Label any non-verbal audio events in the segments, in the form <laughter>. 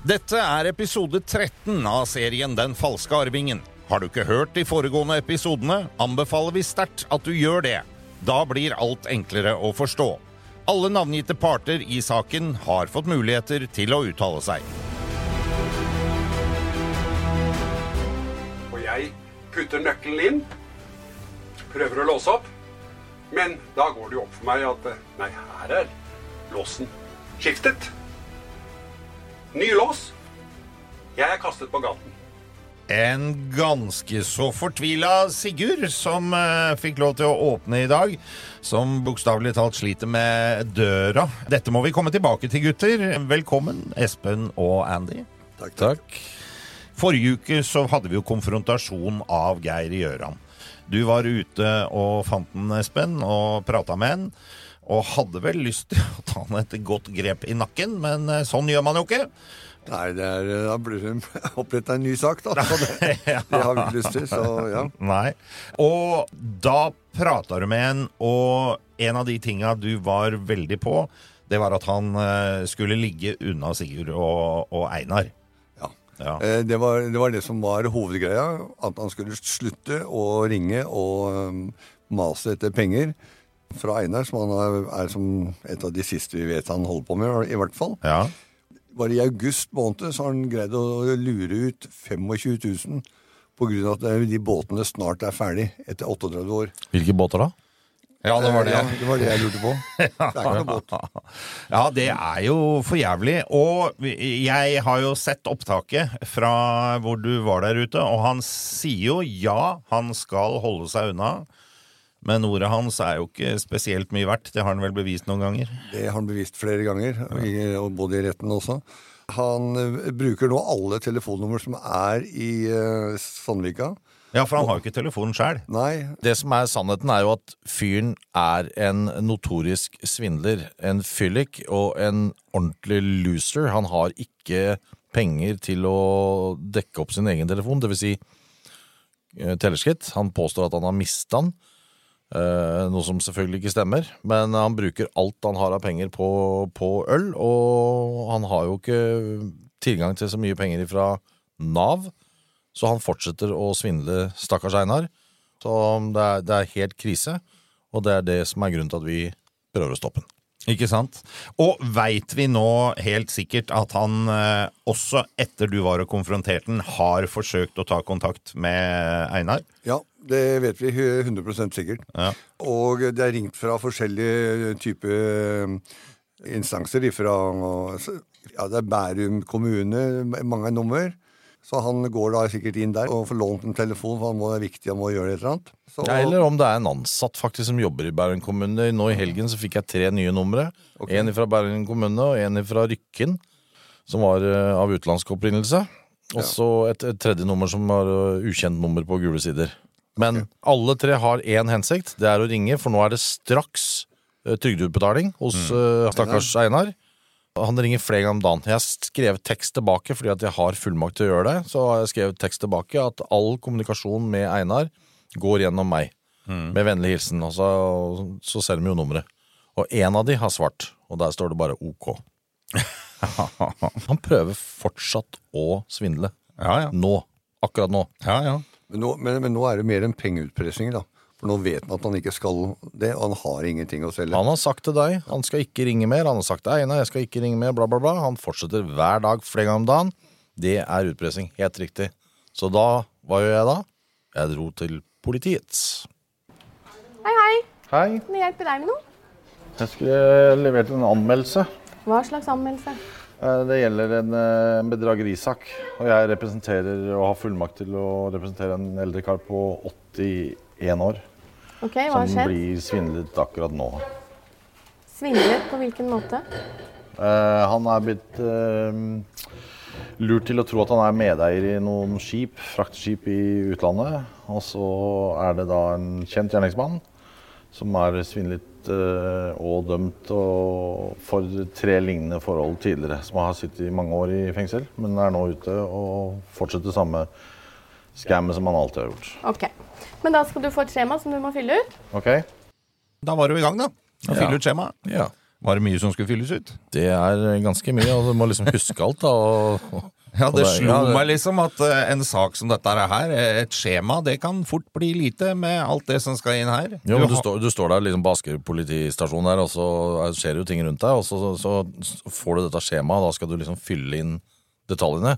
Dette er episode 13 av serien Den falske arvingen. Har du ikke hørt de foregående episodene, anbefaler vi sterkt at du gjør det. Da blir alt enklere å forstå. Alle navngitte parter i saken har fått muligheter til å uttale seg. Og jeg putter nøkkelen inn, prøver å låse opp, men da går det jo opp for meg at eh, nei, her er låsen skiftet. Ny lås. Jeg er kastet på gaten. En ganske så fortvila Sigurd som eh, fikk lov til å åpne i dag. Som bokstavelig talt sliter med døra. Dette må vi komme tilbake til, gutter. Velkommen, Espen og Andy. Takk, takk. Forrige uke så hadde vi jo konfrontasjon av Geir Gjøran. Du var ute og fant den, Espen, og prata med han. Og hadde vel lyst til å ta han et godt grep i nakken, men eh, sånn gjør man jo ikke. Nei, det er, da blir det <laughs> oppretta en ny sak, da. Det, <laughs> det har vi ikke lyst til, så ja. Nei. Og da prata du med en, og en av de tinga du var veldig på, det var at han eh, skulle ligge unna Sigurd og, og Einar. ja. Ja. Eh, Det, var, det var det som var hovedgreia. At han skulle slutte å ringe og mase etter penger fra Einar, som han er, er som et av de siste vi vet han holder på med, i hvert fall. Ja. Bare i august måned så har han greid å lure ut 25 000 på grunn av at de båtene snart er ferdig etter 38 år. Hvilke båter da? ja, det var det. Ja, det var det jeg lurte på. <laughs> Det er ikke noe båt. Ja, det er jo for jævlig. Og jeg har jo sett opptaket fra hvor du var der ute, og han sier jo ja, han skal holde seg unna. Men ordet hans er jo ikke spesielt mye verdt. Det har han vel bevist noen ganger. Det har han bevist flere ganger, og både i retten også. Han eh, bruker nå alle telefonnummer som er i eh, Sandvika. Ja, for han har jo ikke telefonen sjøl. Det som er sannheten, er jo at fyren er en notorisk svindler. En fyllik og en ordentlig loser. Han har ikke penger til å dekke opp sin egen telefon, dvs. Si, eh, tellerskritt. Han påstår at han har mista den, noe som selvfølgelig ikke stemmer. Men han bruker alt han har av penger på, på øl, og han har jo ikke tilgang til så mye penger fra Nav. Så han fortsetter å svindle stakkars Einar. Så det er, det er helt krise, og det er det som er grunnen til at vi prøver å stoppe den. Ikke sant? Og veit vi nå helt sikkert at han eh, også etter du var og konfronterte den, har forsøkt å ta kontakt med Einar? ja, det vet vi 100 sikkert. Ja. Og det er ringt fra forskjellige typer instanser ifra ja, det er Bærum kommune, mange nummer. Så han går da sikkert inn der og får lånt en telefon, for han må, det er viktig, han må gjøre et eller annet. Så, Ja, eller om det er en ansatt faktisk som jobber i Bærum kommune. Nå i helgen så fikk jeg tre nye numre. En fra Bærum kommune og en fra Rykken, som var eh, av utenlandsk opprinnelse. Og så et, et tredje nummer som var eh, ukjent nummer på gule sider. Men alle tre har én hensikt. Det er å ringe, for nå er det straks eh, trygdeutbetaling hos eh, stakkars Einar. Han ringer flere ganger om dagen. Jeg har skrevet tekst tilbake fordi at jeg har fullmakt til å gjøre det. Så har jeg skrevet tekst tilbake at all kommunikasjon med Einar går gjennom meg. Med vennlig hilsen. Og så, så ser de jo nummeret. Og én av de har svart, og der står det bare OK. <laughs> Han prøver fortsatt å svindle. Ja, ja. Nå. Akkurat nå. ja, ja. Men, nå, men, men nå er det mer en pengeutpressing, da. For nå vet han at han ikke skal det, og han har ingenting å selge. Han har sagt til deg han skal ikke ringe mer. Han har sagt til Einar jeg skal ikke ringe mer, bla, bla, bla. Han fortsetter hver dag flere ganger om dagen. Det er utpressing. Helt riktig. Så da, hva gjør jeg da? Jeg dro til politiet. Hei, hei. Hei. Kan jeg hjelpe deg med noe? Jeg skulle levert en anmeldelse. Hva slags anmeldelse? Eh, Det gjelder en eh, bedragerisak. Og jeg representerer og har fullmakt til å representere en eldre kar på 81 år. Ok, hva har Som blir svindlet akkurat nå. Svindlet på hvilken måte? Eh, han er blitt eh, lurt til å tro at han er medeier i noen skip, fraktskip i utlandet. Og så er det da en kjent gjerningsmann som er svindlet og dømt og for tre lignende forhold tidligere. Som har sittet i mange år i fengsel, men er nå ute og fortsetter samme skammet som han alltid har gjort. Ok. Men da skal du få et skjema som du må fylle ut. Ok? Da var du i gang, da. Å fylle Ja. ut skjema. Ja. Var det mye som skulle fylles ut? Det er ganske mye, og du må liksom huske alt, da. Og, og, Ja, det slo meg liksom at eh, en sak som dette her, et skjema, det kan fort bli lite med alt det som skal inn her. Jo, du, står, du står der liksom på Asker politistasjon der, og så er- skjer det jo ting rundt deg, og så, så, så får du dette skjemaet, og da skal du liksom fylle inn detaljene.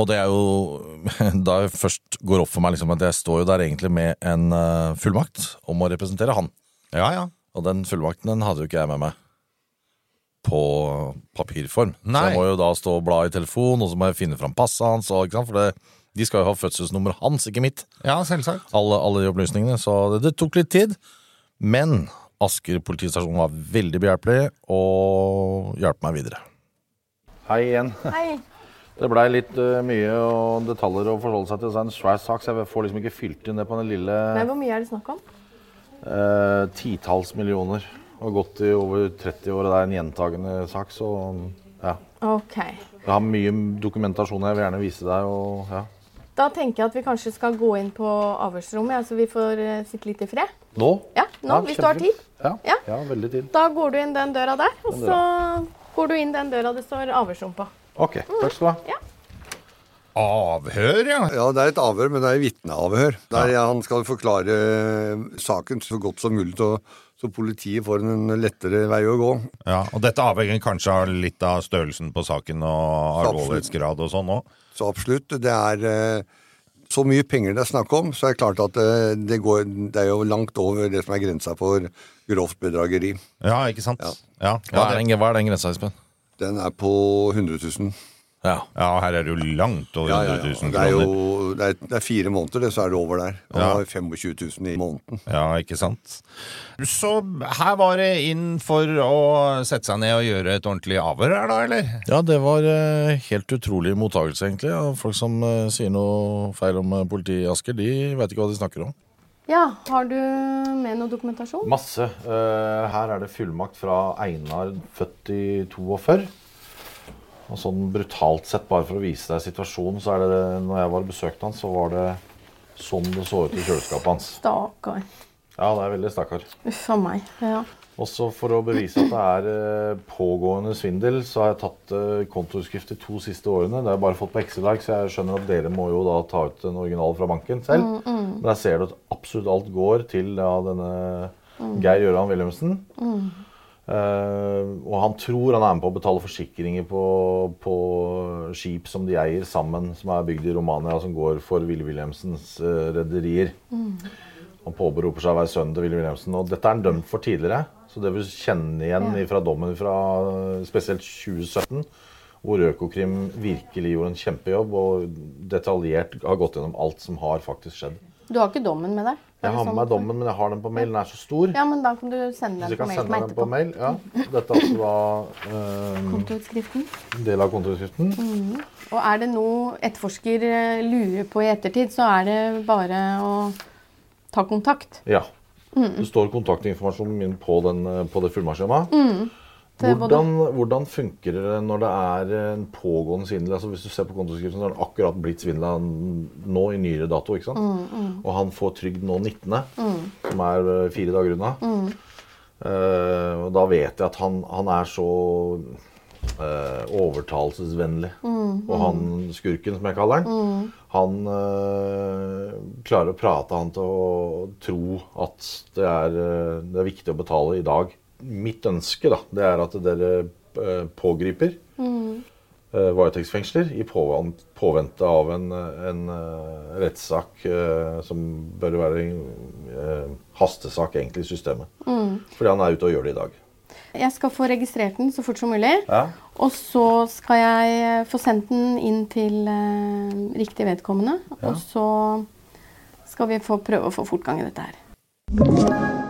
Og det er jo <laughs> da jeg først går opp for meg liksom at jeg står jo der egentlig med en uh, fullmakt om å representere han. Ja, ja. Og den fullmakten den hadde jo ikke jeg med meg på papirform. Så jeg må jo da stå og bla i telefon, og så må jeg finne fram passet hans. Og, ikke sant? For det, de skal jo ha fødselsnummeret hans, ikke mitt Ja, selvsagt. alle, alle de opplysningene, så det, det tok litt tid. Men Asker politistasjon var veldig behjelpelig og hjalp meg videre. Hei igjen. Hei. <laughs> Det blei litt uh, mye og detaljer å forholde seg til. Så er det en svær sak, så jeg får liksom ikke fylt inn det på den lille Nei, hvor mye er det snakk om? Uh, titalls millioner. Og gått i over 30 år, og det er en gjentagende sak, så ja. Ok. Jeg har mye dokumentasjon jeg vil gjerne vise deg, og ja. Da tenker jeg at vi kanskje skal gå inn på avhørsrommet, ja, så vi får eh, sitte litt i fred. Nå? Ja, nå, Ja, hvis du har tid. Ja, Ja. ja, veldig tid. Da går du inn den døra der, og Den så går du inn den døra det står avhørsrom på. Ok, takk skal du ha. Avhør, ja. Ja, det er et avhør, men det er vitneavhør. Der han skal forklare saken så godt som mulig, så, så politiet får en lettere vei å gå. ja. Og dette avhenger kanskje av litt av størrelsen på saken og alvorlighetsgrad og sånn òg. Så absolutt. Det er eh, så mye penger det er snakk om, så er det klart at eh, det, går, det er jo langt over det som er grensa for grovt bedrageri. Ja, ikke sant? Ja. Ja. Hva er den, hva er den grensa, Espen? Den er på 100 000. Ja. ja, her er det jo langt over Ja, ja, ja. 100 000 Det er kroner. jo det er, det er fire måneder, det, så er det over der. Og Ja. 25 000 i måneden. Ja, ikke sant. Så her var det inn for å sette seg ned og gjøre et ordentlig avhør her, da, eller? Ja, det var eh, helt utrolig mottakelse, egentlig. Folk som eh, sier noe feil om eh, politiet i Asker, de vet ikke hva de snakker om. Ja, har du med noe dokumentasjon? Masse. Eh, her er det fullmakt fra Einar, født i 42. Og sånn brutalt sett, bare for å vise deg situasjonen, så er det Når jeg var og besøkte han, så var det sånn det så ut i kjøleskapet hans. Stakkar. Ja, det er veldig stakkar. Uff a meg. Ja. Også for å bevise at det er eh, pågående svindel, så har jeg tatt eh, kontoutskrift de to siste årene. Det har jeg bare fått på Excel-ark, så jeg skjønner at dere må jo da ta ut en original fra banken selv. Men der ser du at absolutt alt går til ja, denne Geir Gøran Wilhelmsen. Eh, og han tror han er med på å betale forsikringer på, på skip som de eier sammen, som er bygd i Romania, som går for Ville Wilhelmsens uh, rederier. Han påberoper seg å være sønnen til Ville Wilhelmsen. Og dette er han dømt for tidligere. Så det vil kjenne igjen fra dommen fra spesielt 2017, hvor Økokrim virkelig gjorde en kjempejobb og detaljert har gått gjennom alt som har faktisk skjedd. Du har ikke dommen med deg? Jeg har med sånn? meg dommen, men jeg har den på mail. Den er så stor. Ja, men da kan du sende Så den på kan mail sende den på mail. Ja. Dette er altså da eh, Kontoutskriften. del av kontoutskriften. Og er det noe etterforsker eh, lurer på i ettertid, så er det bare å ta kontakt. Ja. Det står kontaktinformasjonen min på, den, eh, på det fullmaktskjemaet. Mm. Hvordan, hvordan funker det når det er en pågående svindel? Altså Hvis du ser på kontoskriften, så har han akkurat blitt svindla nå i nyere dato. ikke sant? Og han får trygd nå 19., som er eh, fire dager unna. Uh, og da vet jeg at han, han er så uh, overtalelsesvennlig. Og han skurken, som jeg kaller han, han uh, klarer å prate han til å tro at det er, eh, det er viktig å betale i dag. Mitt ønske da, det er at dere eh, pågriper mm. varetektsfengsler i påvente av en, en eh, rettssak som bør være en hastesak egentlig i systemet. Fordi han er ute og gjør det i dag. Jeg skal få registrert den så fort som mulig. Ja. Og så skal jeg få sendt den inn til riktig vedkommende. Og så skal vi få prøve å få fortgang i dette her.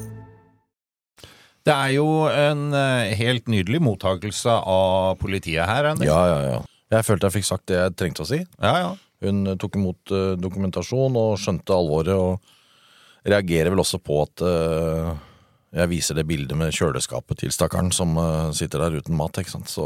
Det er jo en eh, helt nydelig mottakelse av politiet her, Anders. Ja, ja, ja. Jeg følte jeg fikk sagt det jeg trengte å si. ja, ja. Hun tok imot eh, dokumentasjon og skjønte alvoret, og reagerer vel også på at eh, jeg viser det bildet med kjøleskapet til stakkaren som sitter der uten mat. ikke sant? Så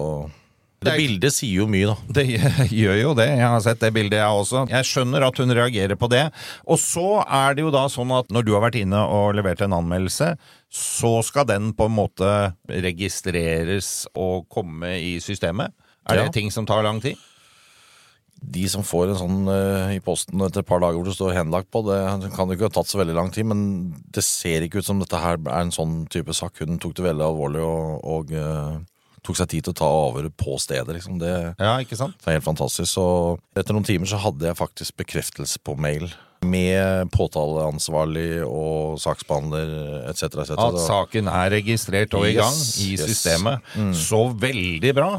det Det bildet sier jo mye, da. Det <laughs> gjør jo det. Jeg har sett det bildet, jeg også. Jeg skjønner at hun reagerer på det. Og så er det jo da sånn at når du har vært inne og levert en anmeldelse, så skal den på en måte registreres og komme i systemet. Er Ja. det ting som tar lang tid? De som får en sånn uh, i posten etter et par dager hvor det står henlagt på, det kan jo ikke ha tatt så veldig lang tid, men det ser ikke ut som dette her er en sånn type sak. Hun tok det veldig alvorlig og, og uh, tok seg tid til å ta avhøret på stedet, liksom. Det Ja, ikke sant? Det er helt fantastisk. Så etter noen timer så hadde jeg faktisk bekreftelse på mail. Med påtaleansvarlig og saksbehandler etc. Et At saken er registrert og i gang Yes, i yes. systemet. Så veldig bra.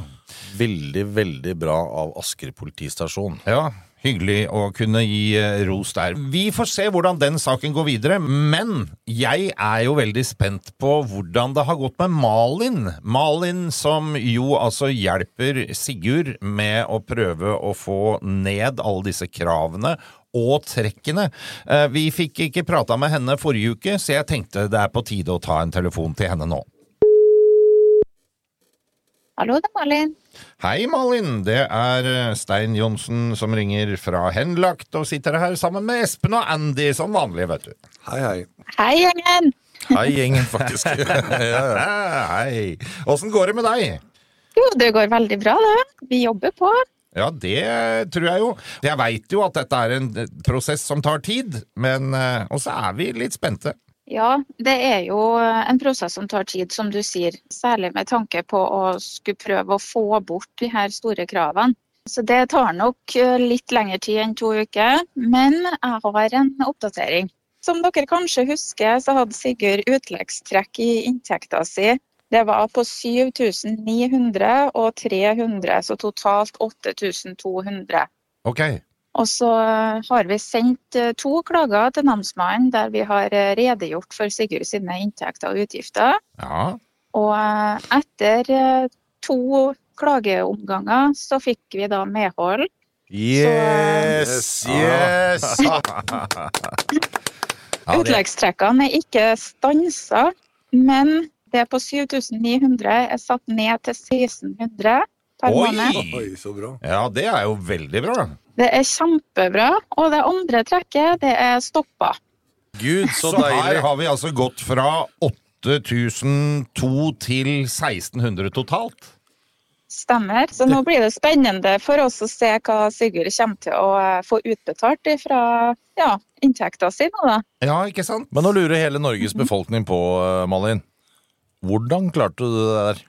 Veldig, veldig bra av Asker politistasjon. Ja, hyggelig å kunne gi eh, ros der. Vi får se hvordan den saken går videre, men jeg er jo veldig spent på hvordan det har gått med Malin. Malin som jo altså hjelper Sigurd med å prøve å få ned alle disse kravene og trekkene. Eh, Vi fikk ikke prata med henne forrige uke, så jeg tenkte det er på tide å ta en telefon til henne nå. Hallo, det er Malin. Hei, Malin. Det er eh, Stein Johnsen som ringer fra Henlagt og sitter her sammen med Espen og Andy som vanlig, vet du. Hei, hei. Hei, gjengen! Hei, gjengen, faktisk. <laughs> ja, ja. Hei. Åssen går det med deg? Jo, det går veldig bra, det. Vi jobber på. Ja, det tror jeg jo. Jeg veit jo at dette er en prosess som tar tid, men eh, også er vi litt spente. Ja, det er jo en prosess som tar tid, som du sier. Særlig med tanke på å skulle prøve å få bort de her store kravene. Så det tar nok eh, litt lengre tid enn to uker, men jeg har en oppdatering. Som dere kanskje husker, så hadde Sigurd utleggstrekk i inntekta si. Det var på 7900 og 300, så totalt 8200. Ok. Og så har vi sendt eh, to klager til namsmannen der vi har eh, redegjort for Sigurd sine inntekter og utgifter. Ja. Og eh, etter eh, to klageomganger så fikk vi da medhold. Yes, yes! <laughs> Utleggstrekkene er ikke stansa, men det på 7900 er satt ned til 1600 per Oi! måned. Oi, så bra. Ja, det er jo veldig bra. Det er kjempebra. Og det andre trekket, det er stoppa. Gud, så, Så her deilig. har vi altså gått fra 8002 til 1600 totalt. Stemmer. Så nå blir det spennende for oss å se hva Sigurd kommer til å eh, få utbetalt fra ja, inntekta si nå, da. Ja, ikke sant? Men nå lurer hele Norges befolkning på, eh, Malin. Hvordan klarte du det der?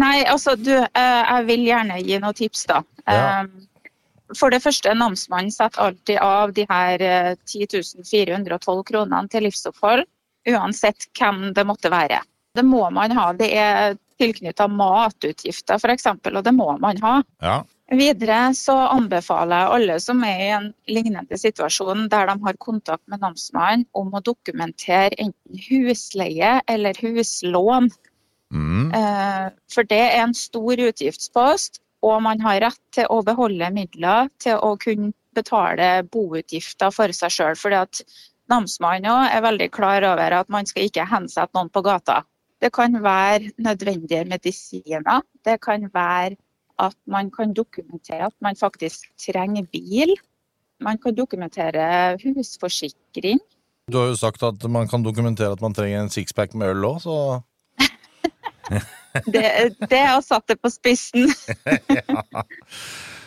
Nei, altså du, eh, jeg vil gjerne gi noen tips, da. Ja. Eh, For det første, namsmannen setter alltid av de her eh, 10 412 kronene til livsopphold, uansett hvem det måtte være. Det må man ha. Det er tilknytta matutgifter f.eks., og det må man ha. Ja. Videre så anbefaler jeg alle som er i en lignende situasjon der de har kontakt med namsmannen, om å dokumentere enten husleie eller huslån. Mm. Eh, For det er en stor utgiftspost, og man har rett til å beholde midler til å kunne betale boutgifter for seg sjøl. For namsmannen er veldig klar over at man skal ikke hensette noen på gata. Det kan være nødvendige medisiner. Det kan være at man kan dokumentere at man faktisk trenger bil. Man kan dokumentere husforsikring. Du har jo sagt at man kan dokumentere at man trenger en sixpack med øl òg, så <laughs> Det, det har satt det på spissen. <laughs>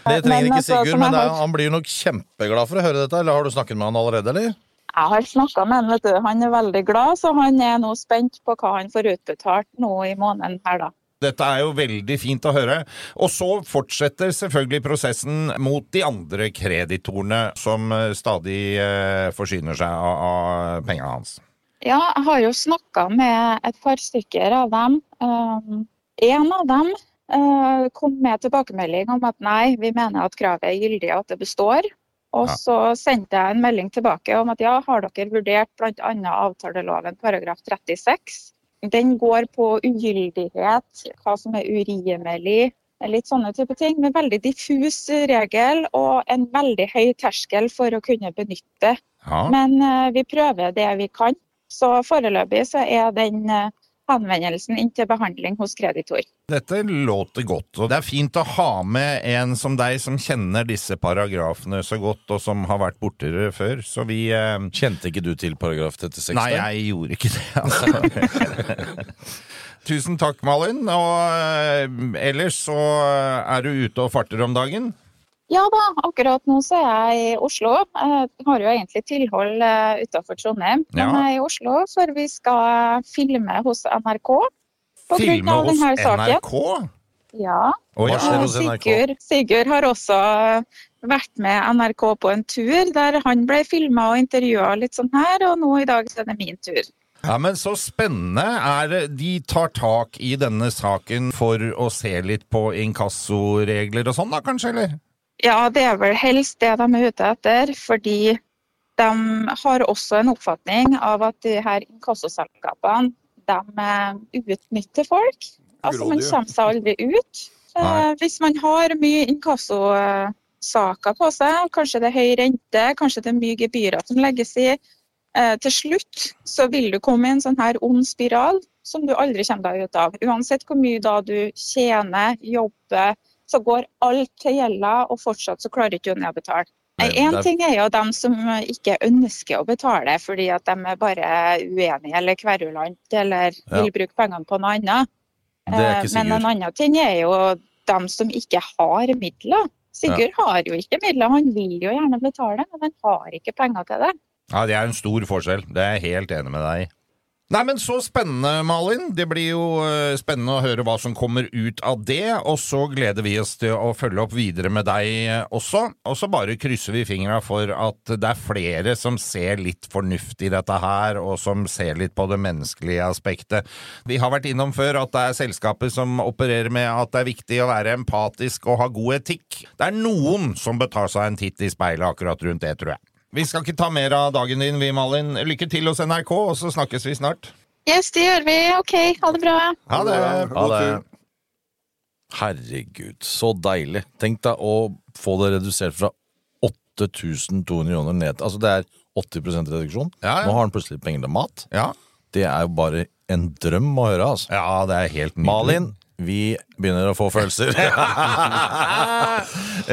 Det trenger Men ikke altså, Sigurd, men er, han blir nok kjempeglad for å høre dette. Eller har du snakket med han allerede, eller? Jeg har snakka med han, vet du. Han er veldig glad, så han er nå spent på hva han får utbetalt nå i måneden her, da. Dette er jo veldig fint å høre. Og så fortsetter selvfølgelig prosessen mot de andre kreditorene som eh, stadig eh, forsyner seg av, av pengene hans. Ja, jeg har jo snakka med et par stykker av dem. Um, en av dem uh, kom med tilbakemelding om at nei, vi mener at kravet er gyldig at det består. Og Ja. så sendte jeg en melding tilbake om at ja, har dere vurdert bl.a. avtaleloven paragraf 36? Den går på ugyldighet, hva som er urimelig, litt sånne type ting. Med veldig diffus regel og en veldig høy terskel for å kunne benytte Ja. men eh, vi prøver det vi kan. Så foreløpig så er den eh, henvendelsen inn til behandling hos kreditor. Dette låter godt, og det er fint å ha med en som deg som kjenner disse paragrafene så godt, og som har vært borti det før, så vi eh, Kjente ikke du til paragraf 36? Nei, jeg gjorde ikke det, altså. Tusen takk, Malin. Og eh, ellers så er du ute og farter om dagen? Ja da, akkurat nå så er jeg i Oslo. Jeg har jo egentlig tilhold uh, utenfor Trondheim, men Ja. jeg er i Oslo for vi skal filme hos NRK. På Filme av hos denne saken. NRK? Ja. Å, ja. Sigurd, Sigurd har også vært med NRK på en tur der han ble filma og intervjua litt sånn her, og nå i dag så er det min tur. Ja, men Så spennende. Er det de tar tak i denne saken for å se litt på inkassoregler og sånn, da kanskje, eller? Ja, det er vel helst det de er ute etter, fordi de har også en oppfatning av at de her inkassoselskapene de eh, utnytter folk. Altså Man kommer seg aldri ut. Eh, Nei. Hvis man har mye inkassosaker på seg, kanskje det er høy rente, kanskje det er mye gebyrer som legges i, eh, til slutt så vil du komme i en sånn her ond spiral som du aldri kommer deg ut av. Uansett hvor mye da du tjener, jobber, så går alt til gjelda, og fortsatt så klarer ikke du å betale. Én ting er jo dem som ikke ønsker å betale fordi at de er bare uenige eller kverulant eller Ja. vil bruke pengene på noe annet. Eh, Men en annen ting er jo dem som ikke har midler. Sigurd har jo ikke midler, han vil jo gjerne betale, men han har ikke penger til det. Ja, det er en stor forskjell. Det er jeg helt enig med deg i. Nei, men Så spennende, Malin. Det blir jo eh, spennende å høre hva som kommer ut av det. Og så gleder vi oss til å følge opp videre med deg eh, også. Og så bare krysser vi fingra for at det er flere som ser litt fornuft i dette her, og som ser litt på det menneskelige aspektet. Vi har vært innom før at det er selskaper som opererer med at det er viktig å være empatisk og ha god etikk. Det er noen som betar seg en titt i speilet akkurat rundt det, tror jeg. Vi skal ikke ta mer av dagen din, vi, Malin. Lykke til hos NRK, og så snakkes vi snart. Yes, det gjør vi. OK, ha det bra. Ha det! Ha det. Herregud, så deilig. Tenk deg å få det redusert fra 8200 kroner ned Altså det er 80 reduksjon. Ja, ja. Nå har han plutselig penger til mat. Ja. Det er jo bare en drøm å høre, altså. ja, det er helt nydelig. Malin, vi begynner å få følelser. <laughs>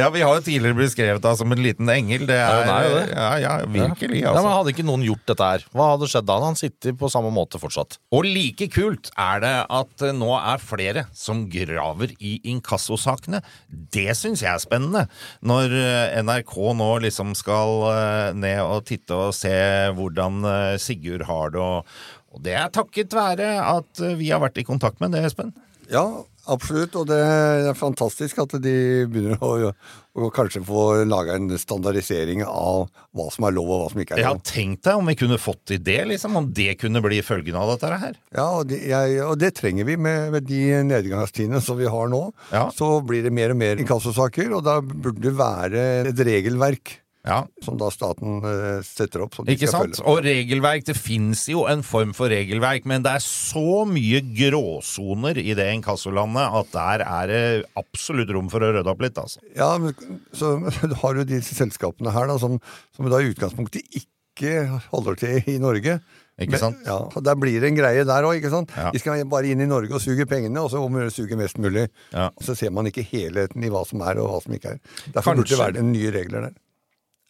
ja, vi har jo tidligere blitt skrevet av som en liten engel. Det er, Ja, er det. Ja, ja, virkelig, Ja, men altså. Hadde ikke noen gjort dette her, hva hadde skjedd da? Han sitter på samme måte fortsatt. Og like kult er det at eh, nå er flere som graver i inkassosakene. Det syns jeg er spennende. Når eh, NRK nå liksom skal eh, ned og titte og se hvordan Sigurd har det, og, og det er takket være at vi har vært i kontakt med det, Espen. Ja, absolutt. Og det er fantastisk at de begynner å, å kanskje få laga en standardisering av hva som er lov og hva som ikke er lov. Ja, tenkt deg om vi kunne fått til det, liksom, om det kunne bli følgen av dette her. Ja, og, de, jeg, og det trenger vi med, med de nedgangstidene som vi har nå. Ja. Så blir det mer og mer inkassosaker, og da burde det være et regelverk Ja, som da staten eh, setter opp. Som de Ikke sant? følge. Og regelverk, det fins jo en form for regelverk, men det er så mye gråsoner i det inkassolandet at der er det absolutt rom for å rydde opp litt, altså. Ja, men, så <laughs> har du disse selskapene her da, som, som da i utgangspunktet ikke holder til i Norge. Ikke Men- Ja, Der blir det en greie der òg. Ja. De skal bare inn i Norge og suge pengene, og så må de suge mest mulig. Ja. Så ser man ikke helheten i hva som er og hva som ikke er. Derfor burde det være nye regler der.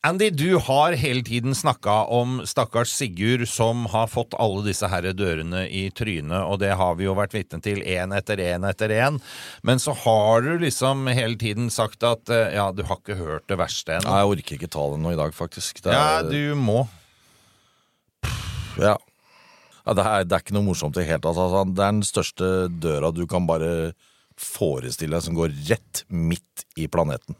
Andy, du har hele tiden snakka om stakkars Sigurd som har fått alle disse her dørene i trynet, og det har vi jo vært vitne til én etter én etter én. Men så har du liksom hele tiden sagt at eh, ja, du har ikke hørt det verste ennå. Jeg orker ikke ta det nå i dag, faktisk. Det Ja, er, du må. ja. Ja, det, er, det er ikke noe morsomt i det hele tatt. Altså, det er den største døra du kan bare forestille deg, som går rett midt i planeten.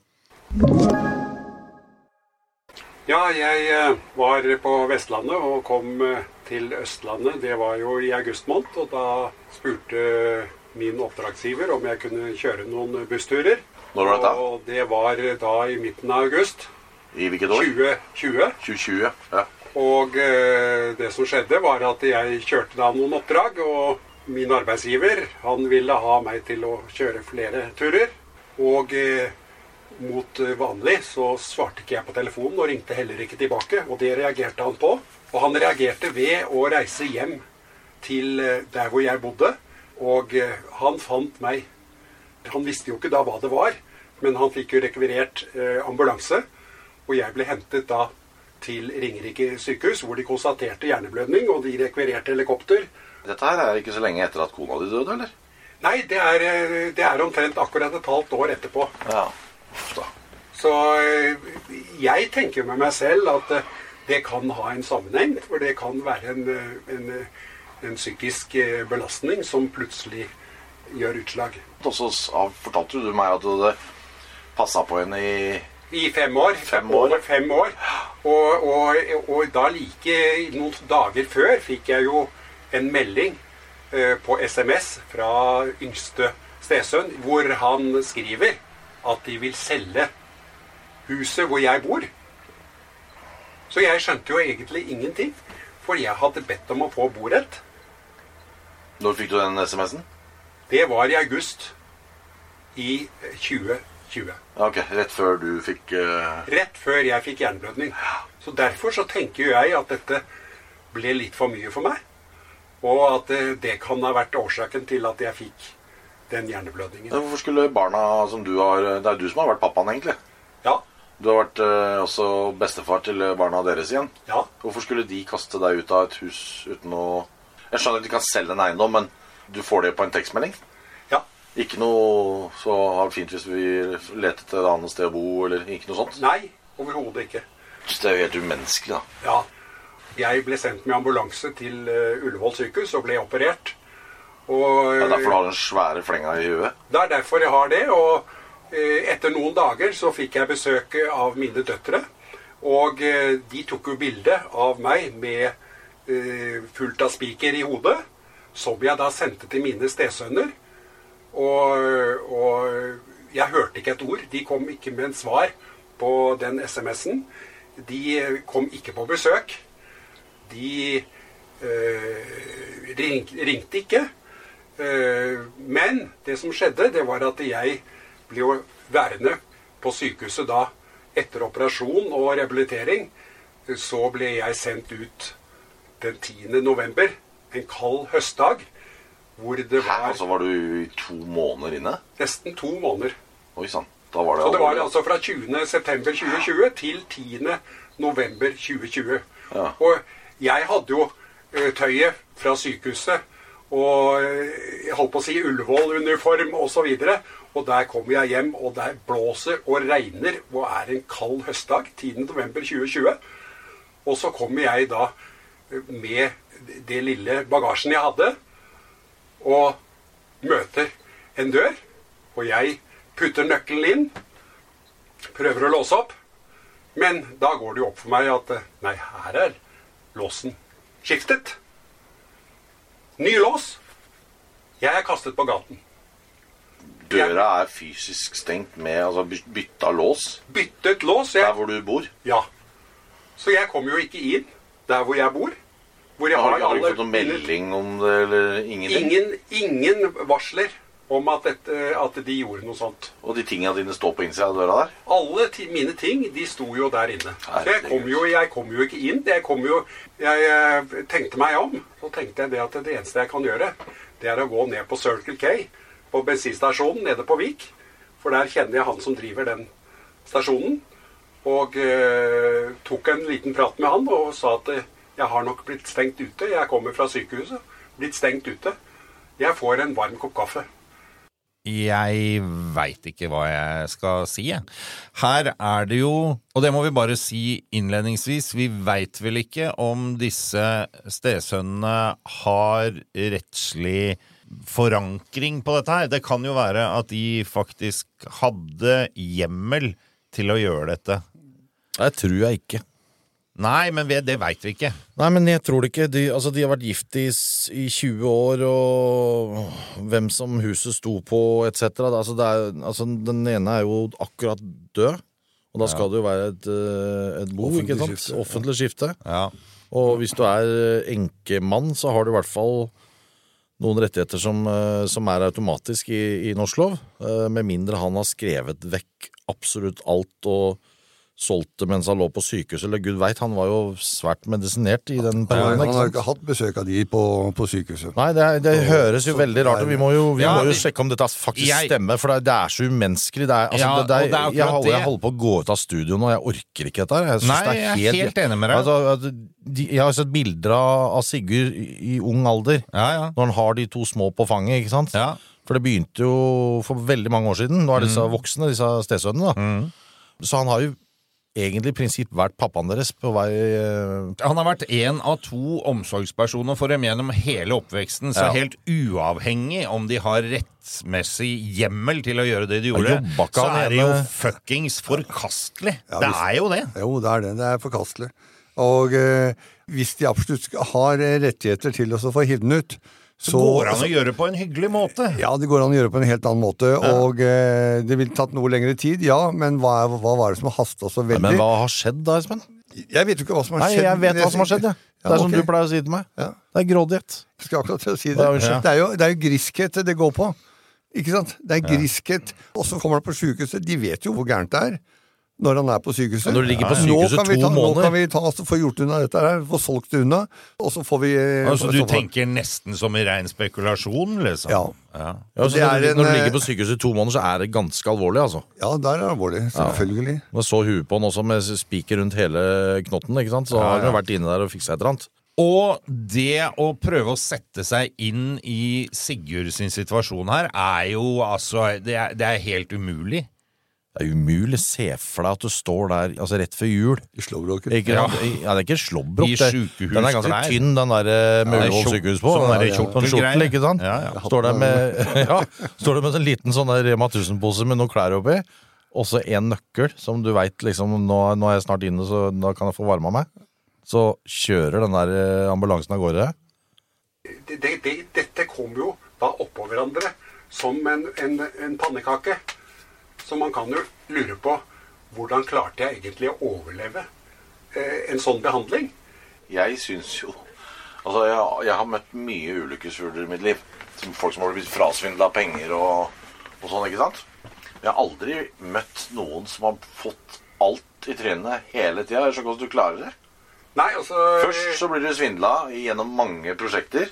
Ja, jeg eh, var på Vestlandet og kom eh, til Østlandet. Det var jo i august måned, og da spurte min oppdragsgiver om jeg kunne kjøre noen bussturer. Når var dette? Og det var da i midten av august. I hvilket år? 2020. 2020. Ja. Og eh, det som skjedde, var at jeg kjørte da noen oppdrag, og min arbeidsgiver han ville ha meg til å kjøre flere turer. Og eh, mot eh, vanlig så svarte ikke jeg på telefonen og ringte heller ikke tilbake. Og det reagerte han på. Og han reagerte ved å reise hjem til eh, der hvor jeg bodde. Og eh, han fant meg. Han visste jo ikke da hva det var, men han fikk jo rekvirert ambulanse. Og jeg ble hentet da til Ringerike sykehus, hvor de konstaterte hjerneblødning, og de rekvirerte helikopter. Dette her er ikke så lenge etter at kona di døde, eller? Nei, det er, det er omtrent akkurat et halvt år etterpå. Ja. Uff da. Så eh, jeg tenker med meg selv at eh, det kan ha en sammenheng. For det kan være en, eh, en, en psykisk belastning som plutselig gjør utslag. Og så fortalte du meg at du hadde passa på henne i I fem år. Fem år. Over fem år. Og, og, og da like noen dager før fikk jeg jo en melding eh, på SMS fra yngste stesønn, hvor han skriver at de vil selge huset hvor jeg bor. Så jeg skjønte jo egentlig ingenting, for jeg hadde bedt om å få borett. Når fikk du den SMS-en? Det var i august i eh, 2020. Ok, Rett før du fikk uh... Rett før jeg fikk hjerneblødning. Så derfor så tenker jeg at dette ble litt for mye for meg. Og at eh, det kan ha vært årsaken til at jeg fikk den hjerneblødningen. Hvorfor skulle barna som du har Det er du som har vært pappaen, egentlig. Ja, Du har vært eh, også bestefar til barna deres igjen. ja. Hvorfor skulle de kaste deg ut av et hus uten å Jeg skjønner at de kan selge en eiendom, men du får det på en tekstmelding? ja. Ikke noe så fint hvis vi leter etter et annet sted å bo, eller ikke noe sånt? Nei, overhodet ikke. Det er jo helt umenneskelig, da. Ja. Jeg ble sendt med ambulanse til eh, Ullevål sykehus og ble operert. Og Det er derfor du har den svære flenga i huet. Det er derfor jeg har det. Og eh, etter noen dager så fikk jeg besøk av mine døtre. Og eh, de tok jo bilde av meg med eh, fullt av spiker i hodet. Som jeg da sendte til mine stesønner. Og, og jeg hørte ikke et ord. De kom ikke med en svar på den SMS-en. De eh, kom ikke på besøk. De øh, ring, ringte ikke. Eh, Men det som skjedde, det var at jeg ble jo værende på sykehuset da etter operasjon og rehabilitering. Så ble jeg sendt ut den 10. november, en kald høstdag, hvor det Hæ? var Altså var du to måneder inne? nesten to måneder. Oi sann. Da var det Så det var altså fra 20. september 2020 til 10. november 2020. Ja. Og jeg hadde jo eh, tøyet fra sykehuset og eh, jeg holdt på å si Ullevål-uniform osv. Og, så og der kommer jeg hjem, og der blåser og regner og er en kald høstdag 10. november 2020. Og så kommer jeg da eh, med det lille bagasjen jeg hadde, og møter en dør. Og jeg putter nøkkelen inn, prøver å låse opp. Men da går det jo opp for meg at eh, nei, her er låsen skiftet. Ny lås. Jeg er kastet på gaten. Døra er fysisk stengt med altså by- bytta lås Byttet lås. der hvor du bor. ja. Så jeg kommer jo ikke inn der hvor jeg bor. Hvor jeg Har, har du- ikke fått noen melding om det, eller ingenting? Ingen, ingen varsler om at, dette, at de gjorde noe sånt. Og de tinga dine står på innsida av døra der? Alle ti, mine ting de sto jo der inne. Jeg kom jo, jeg kom jo ikke inn. Jeg, kom jo, jeg eh, tenkte meg om. Så tenkte jeg det at det eneste jeg kan gjøre, det er å gå ned på Circle K på bensinstasjonen nede på Vik. For der kjenner jeg han som driver den stasjonen. Og eh, tok en liten prat med han og sa at eh, jeg har nok blitt stengt ute. Jeg kommer fra sykehuset. Blitt stengt ute. Jeg får en varm kopp kaffe. Jeg veit ikke hva jeg skal si, jeg. Her er det jo, og det må vi bare si innledningsvis, vi veit vel ikke om disse stesønnene har rettslig forankring på dette her. Det kan jo være at de faktisk hadde hjemmel til å gjøre dette. Det tror jeg ikke. Nei, men det veit vi ikke. Nei, men jeg tror det ikke. De, altså, de har vært gift i, i 20 år, og hvem som huset sto på, etc. Altså, er, altså, den ene er jo akkurat død, og da skal det jo være et, eh, et bo, Offentlig ikke sant? skifte, ja. Offentlig skifte. Ja. Og hvis du er eh, enkemann, så har du i hvert fall noen rettigheter som, eh, som er automatisk i, i norsk lov, med mindre han har skrevet vekk absolutt alt og solgt det mens han lå på sykehuset, eller gud veit, han var jo svært medisinert i den perioden. han har ikke hatt besøk av de på, på sykehuset. Nei, det, er, det høres jo så veldig rart ut. Vi må jo, vi Ja, må jo sjekke om dette faktisk Jeg- stemmer, for det, er så umenneskelig. Det er, altså, Ja, det, det er, er jeg, holder, jeg holder på å gå ut av studio nå, jeg orker ikke dette her. Jeg, synes Nei, det jeg er helt enig med deg. Altså, at de, jeg har sett bilder av, Sigurd i, ung alder, Ja, ja. når han har de to små på fanget, ikke sant? Ja. For det begynte jo for veldig mange år siden. Nå er disse Mm. voksne, disse stesønnene. da. Så han har jo egentlig i prinsipp vært pappaen deres på vei eh, Han har vært én av to omsorgspersoner for dem gjennom hele oppveksten, så Ja. helt uavhengig om de har rettmessig hjemmel til å gjøre det de gjorde, så er det jo fuckings forkastelig. Ja, det er jo det. Jo, det er det. Det er forkastelig. Og eh, hvis de absolutt har eh, rettigheter til å få hivd den ut, Så går det an å gjøre på en hyggelig måte. Ja, det går an å gjøre på en helt annen måte. Og eh, det ville tatt noe lengre tid, ja, men hva, hva var det som hasta så Nei, veldig? Men hva har skjedd da, Espen? Jeg vet jo ikke hva som har Nei, skjedd. jeg vet hva som har skjedd, jeg. Det Ja, er som du pleier å si til meg. Ja. Det er grådighet. Jeg skal akkurat til å si det. Ja, det, er jo, det er jo griskhet det går på. Ikke sant? Det er griskhet. Og så kommer han på sykehuset. De vet jo hvor gærent det er når han er på sykehuset. Ja, når du ligger på Nå sykehuset kan vi to ta, Nå kan vi ta altså, få gjort unna dette her, få solgt det unna, og så får vi eh, Altså, så du får- tenker nesten som i rein spekulasjon, liksom? Ja. ja. Ja, så Det når, en, når du ligger på sykehuset i to måneder, så er det ganske alvorlig, altså. Ja, der er det alvorlig. Selvfølgelig. Ja. så huet på han også med spiker rundt hele knotten, ikke sant? Så har han vært inne der og fiksa et eller annet. Og det å prøve å sette seg inn i Sigurd sin situasjon her, er jo altså Det er, det er helt umulig. Det er umulig å se for deg at du står der altså rett før jul. I slåbroken. Ikke, Ja. ja, det er ikke slåbrok. Den er ganske tynn, den der Ja, kjort- sykehus på. sånn Den der der kjortel, ikke sant? Ja, ja. Står der med, <laughs> ja, står der med en liten sånn Rema 1000-pose med noen klær oppi. Og så en nøkkel, som du veit liksom nå, nå er jeg snart inne, så da kan jeg få varma meg. Så kjører den der eh, ambulansen av gårde. det, det, det, dette kom jo da oppå hverandre som en, en, en pannekake. Så man kan jo lure på hvordan klarte jeg egentlig å overleve eh, en sånn behandling? Jeg syns jo Altså, jeg, jeg har møtt mye ulykkesfugler i mitt liv. Som folk som har blitt frasvindla penger og, og sånn, ikke sant? Jeg har aldri møtt noen som har fått alt i trynet hele tida. Jeg skjønner ikke hvordan du klarer det. Nei, altså Først så blir du svindla gjennom mange prosjekter.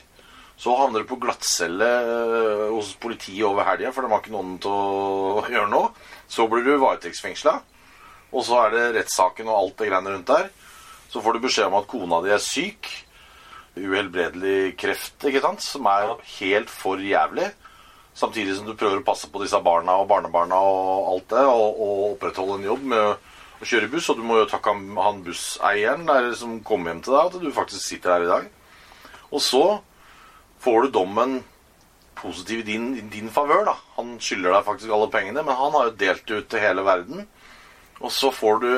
Så havner du på glattcelle øh, hos politiet over helga, for de har ikke noen til å gjøre noe. Så blir du varetektsfengsla, og så er det rettssaken og alt det greiene rundt der. Så får du beskjed om at kona di er syk. Uhelbredelig kreft, ikke sant, som er helt for jævlig. Samtidig som du prøver å passe på disse barna og barnebarna og alt det, og, og opprettholde en jobb med å kjøre buss. Og du må jo takke han- han busseieren der som kom hjem til deg, at du faktisk sitter her i dag. Og så får du dommen positiv i din, din favør, da. Han skylder deg faktisk alle pengene, men han har jo delt det ut til hele verden. Og så får du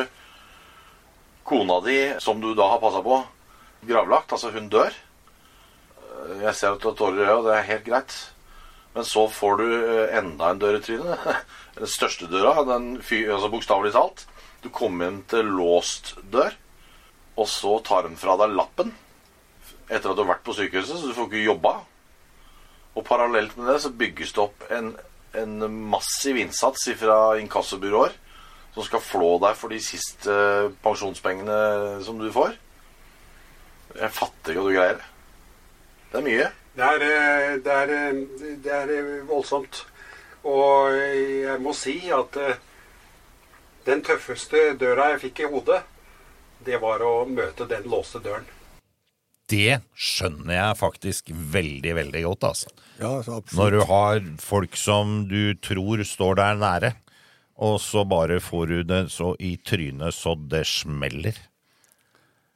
kona di, som du da har passa på, gravlagt. Altså, hun dør. Eh, Jeg ser at du har tårer i øyet, og det er helt greit. Men så får du eh, enda en dør i trynet. <laughs> Den største døra, den altså bokstavelig talt. Du kommer inn til låst dør, og så tar de fra deg lappen etter at du har vært på sykehuset, så du får ikke jobba. Og parallelt med det så bygges det opp en, en massiv innsats fra inkassobyråer som skal flå deg for de siste pensjonspengene som du får. Jeg fatter ikke hva du greier. Det er mye. Det er, eh, det er, eh, det er eh, voldsomt. Og jeg må si at den tøffeste døra jeg fikk i hodet, det var å møte den låste døren. Det skjønner jeg faktisk veldig, veldig godt, altså. Ja, så. Når du har folk som du tror står der nære, og så bare får du det så i trynet så det smeller.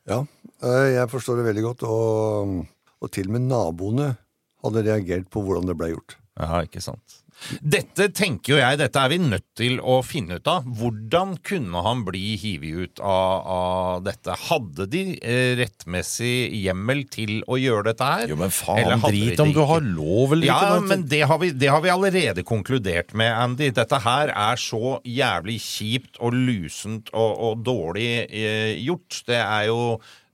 Ja, eh, jeg forstår det veldig godt. Og, og til og med naboene hadde reagert på hvordan det ble gjort. Ja, ikke sant. Dette tenker jo jeg, dette er vi nødt til å finne ut av. Hvordan kunne han bli hivet ut av, av dette? Hadde de eh, rettmessig hjemmel til å gjøre dette her? Jo, men faen, drit om du har lov eller Ja, ikke. men det har, vi, det har vi allerede konkludert med, Andy. Dette her er så jævlig kjipt og lusent og, og dårlig eh, gjort. Det er jo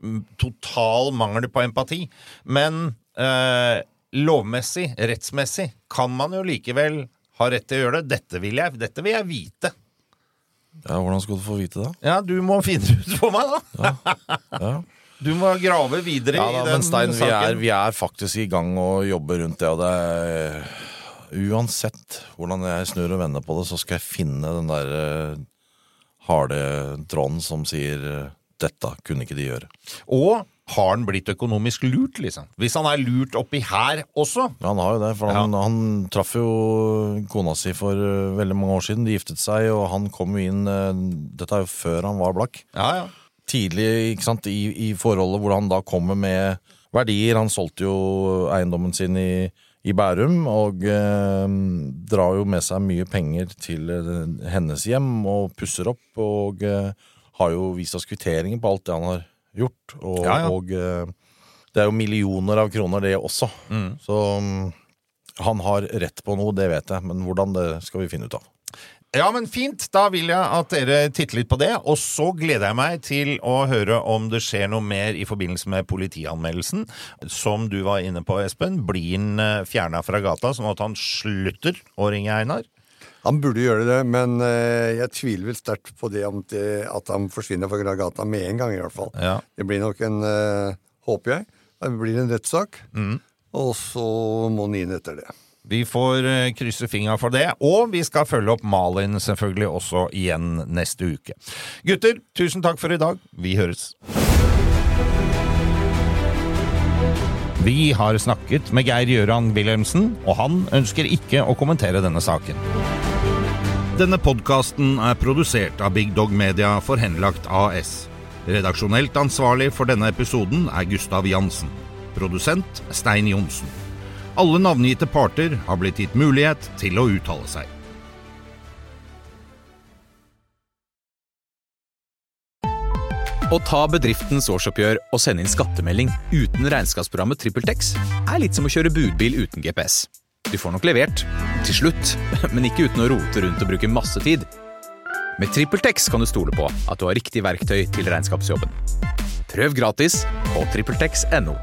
mm, total mangel på empati. Men eh, lovmessig, rettsmessig, kan man jo likevel ha rett til å gjøre det. Dette vil jeg, dette vil jeg vite. Ja, Hvordan skal du få vite det? Ja, du må finne det ut for meg, da. Ja. Du må grave videre Ja da, i den men Stein, vi er, vi er faktisk i gang og jobber rundt det, og det er Uansett hvordan jeg snur og vender på det, så skal jeg finne den der eh, harde tråden som sier eh, 'dette kunne ikke de gjøre'. Og har han blitt økonomisk lurt, liksom? Hvis han er lurt oppi her også? Ja, han har jo det, for han, han traff jo kona si for eh, veldig mange år siden. De giftet seg, og han kom jo inn eh, Dette er jo før han var blakk. Ja, ja. Tidlig ikke sant, i, i forholdet hvor han da kommer med verdier. Han solgte jo eiendommen sin i, i Bærum, og eh, drar jo med seg mye penger til hennes hjem og pusser opp. Og har jo vist oss kvitteringer på alt det han har gjort. Og, Ja, ja. og eh, det er jo millioner av kroner, det også. Så mm, han har rett på noe, det vet jeg, men hvordan det skal vi finne ut av. Ja, men fint. Da vil jeg at dere titter litt på det. Og så gleder jeg meg til å høre om det skjer noe mer i forbindelse med politianmeldelsen. Som du var inne på, Espen. Blir han fjerna fra gata, sånn at han slutter å ringe Einar? Han burde gjøre det, men eh, jeg tviler vel sterkt på det, om det at han forsvinner fra gata med en gang, i hvert fall. Ja. Det blir nok en, eh, håper jeg, det blir en rettssak, Mm. og så må han inn etter det. Vi får eh, krysse fingra for det. Og vi skal følge opp Malin selvfølgelig også igjen neste uke. Gutter, tusen takk for i dag. Vi høres. Vi har snakket med Geir Gjøran Wilhelmsen, og han ønsker ikke å kommentere denne saken. Denne podkasten er produsert av Big Dog Media for Henlagt AS. Redaksjonelt ansvarlig for denne episoden er Gustav Jansen. Produsent Stein Johnsen. Alle navngitte parter har blitt gitt mulighet til å uttale seg. Å ta bedriftens årsoppgjør og sende inn skattemelding uten regnskapsprogrammet TrippelTex er litt som å kjøre budbil uten GPS. Du får nok levert, til slutt, <laughs> men ikke uten å rote rundt og bruke masse tid. Med TrippelTex kan du stole på at du har riktig verktøy til regnskapsjobben. Prøv gratis på TrippelTex.no.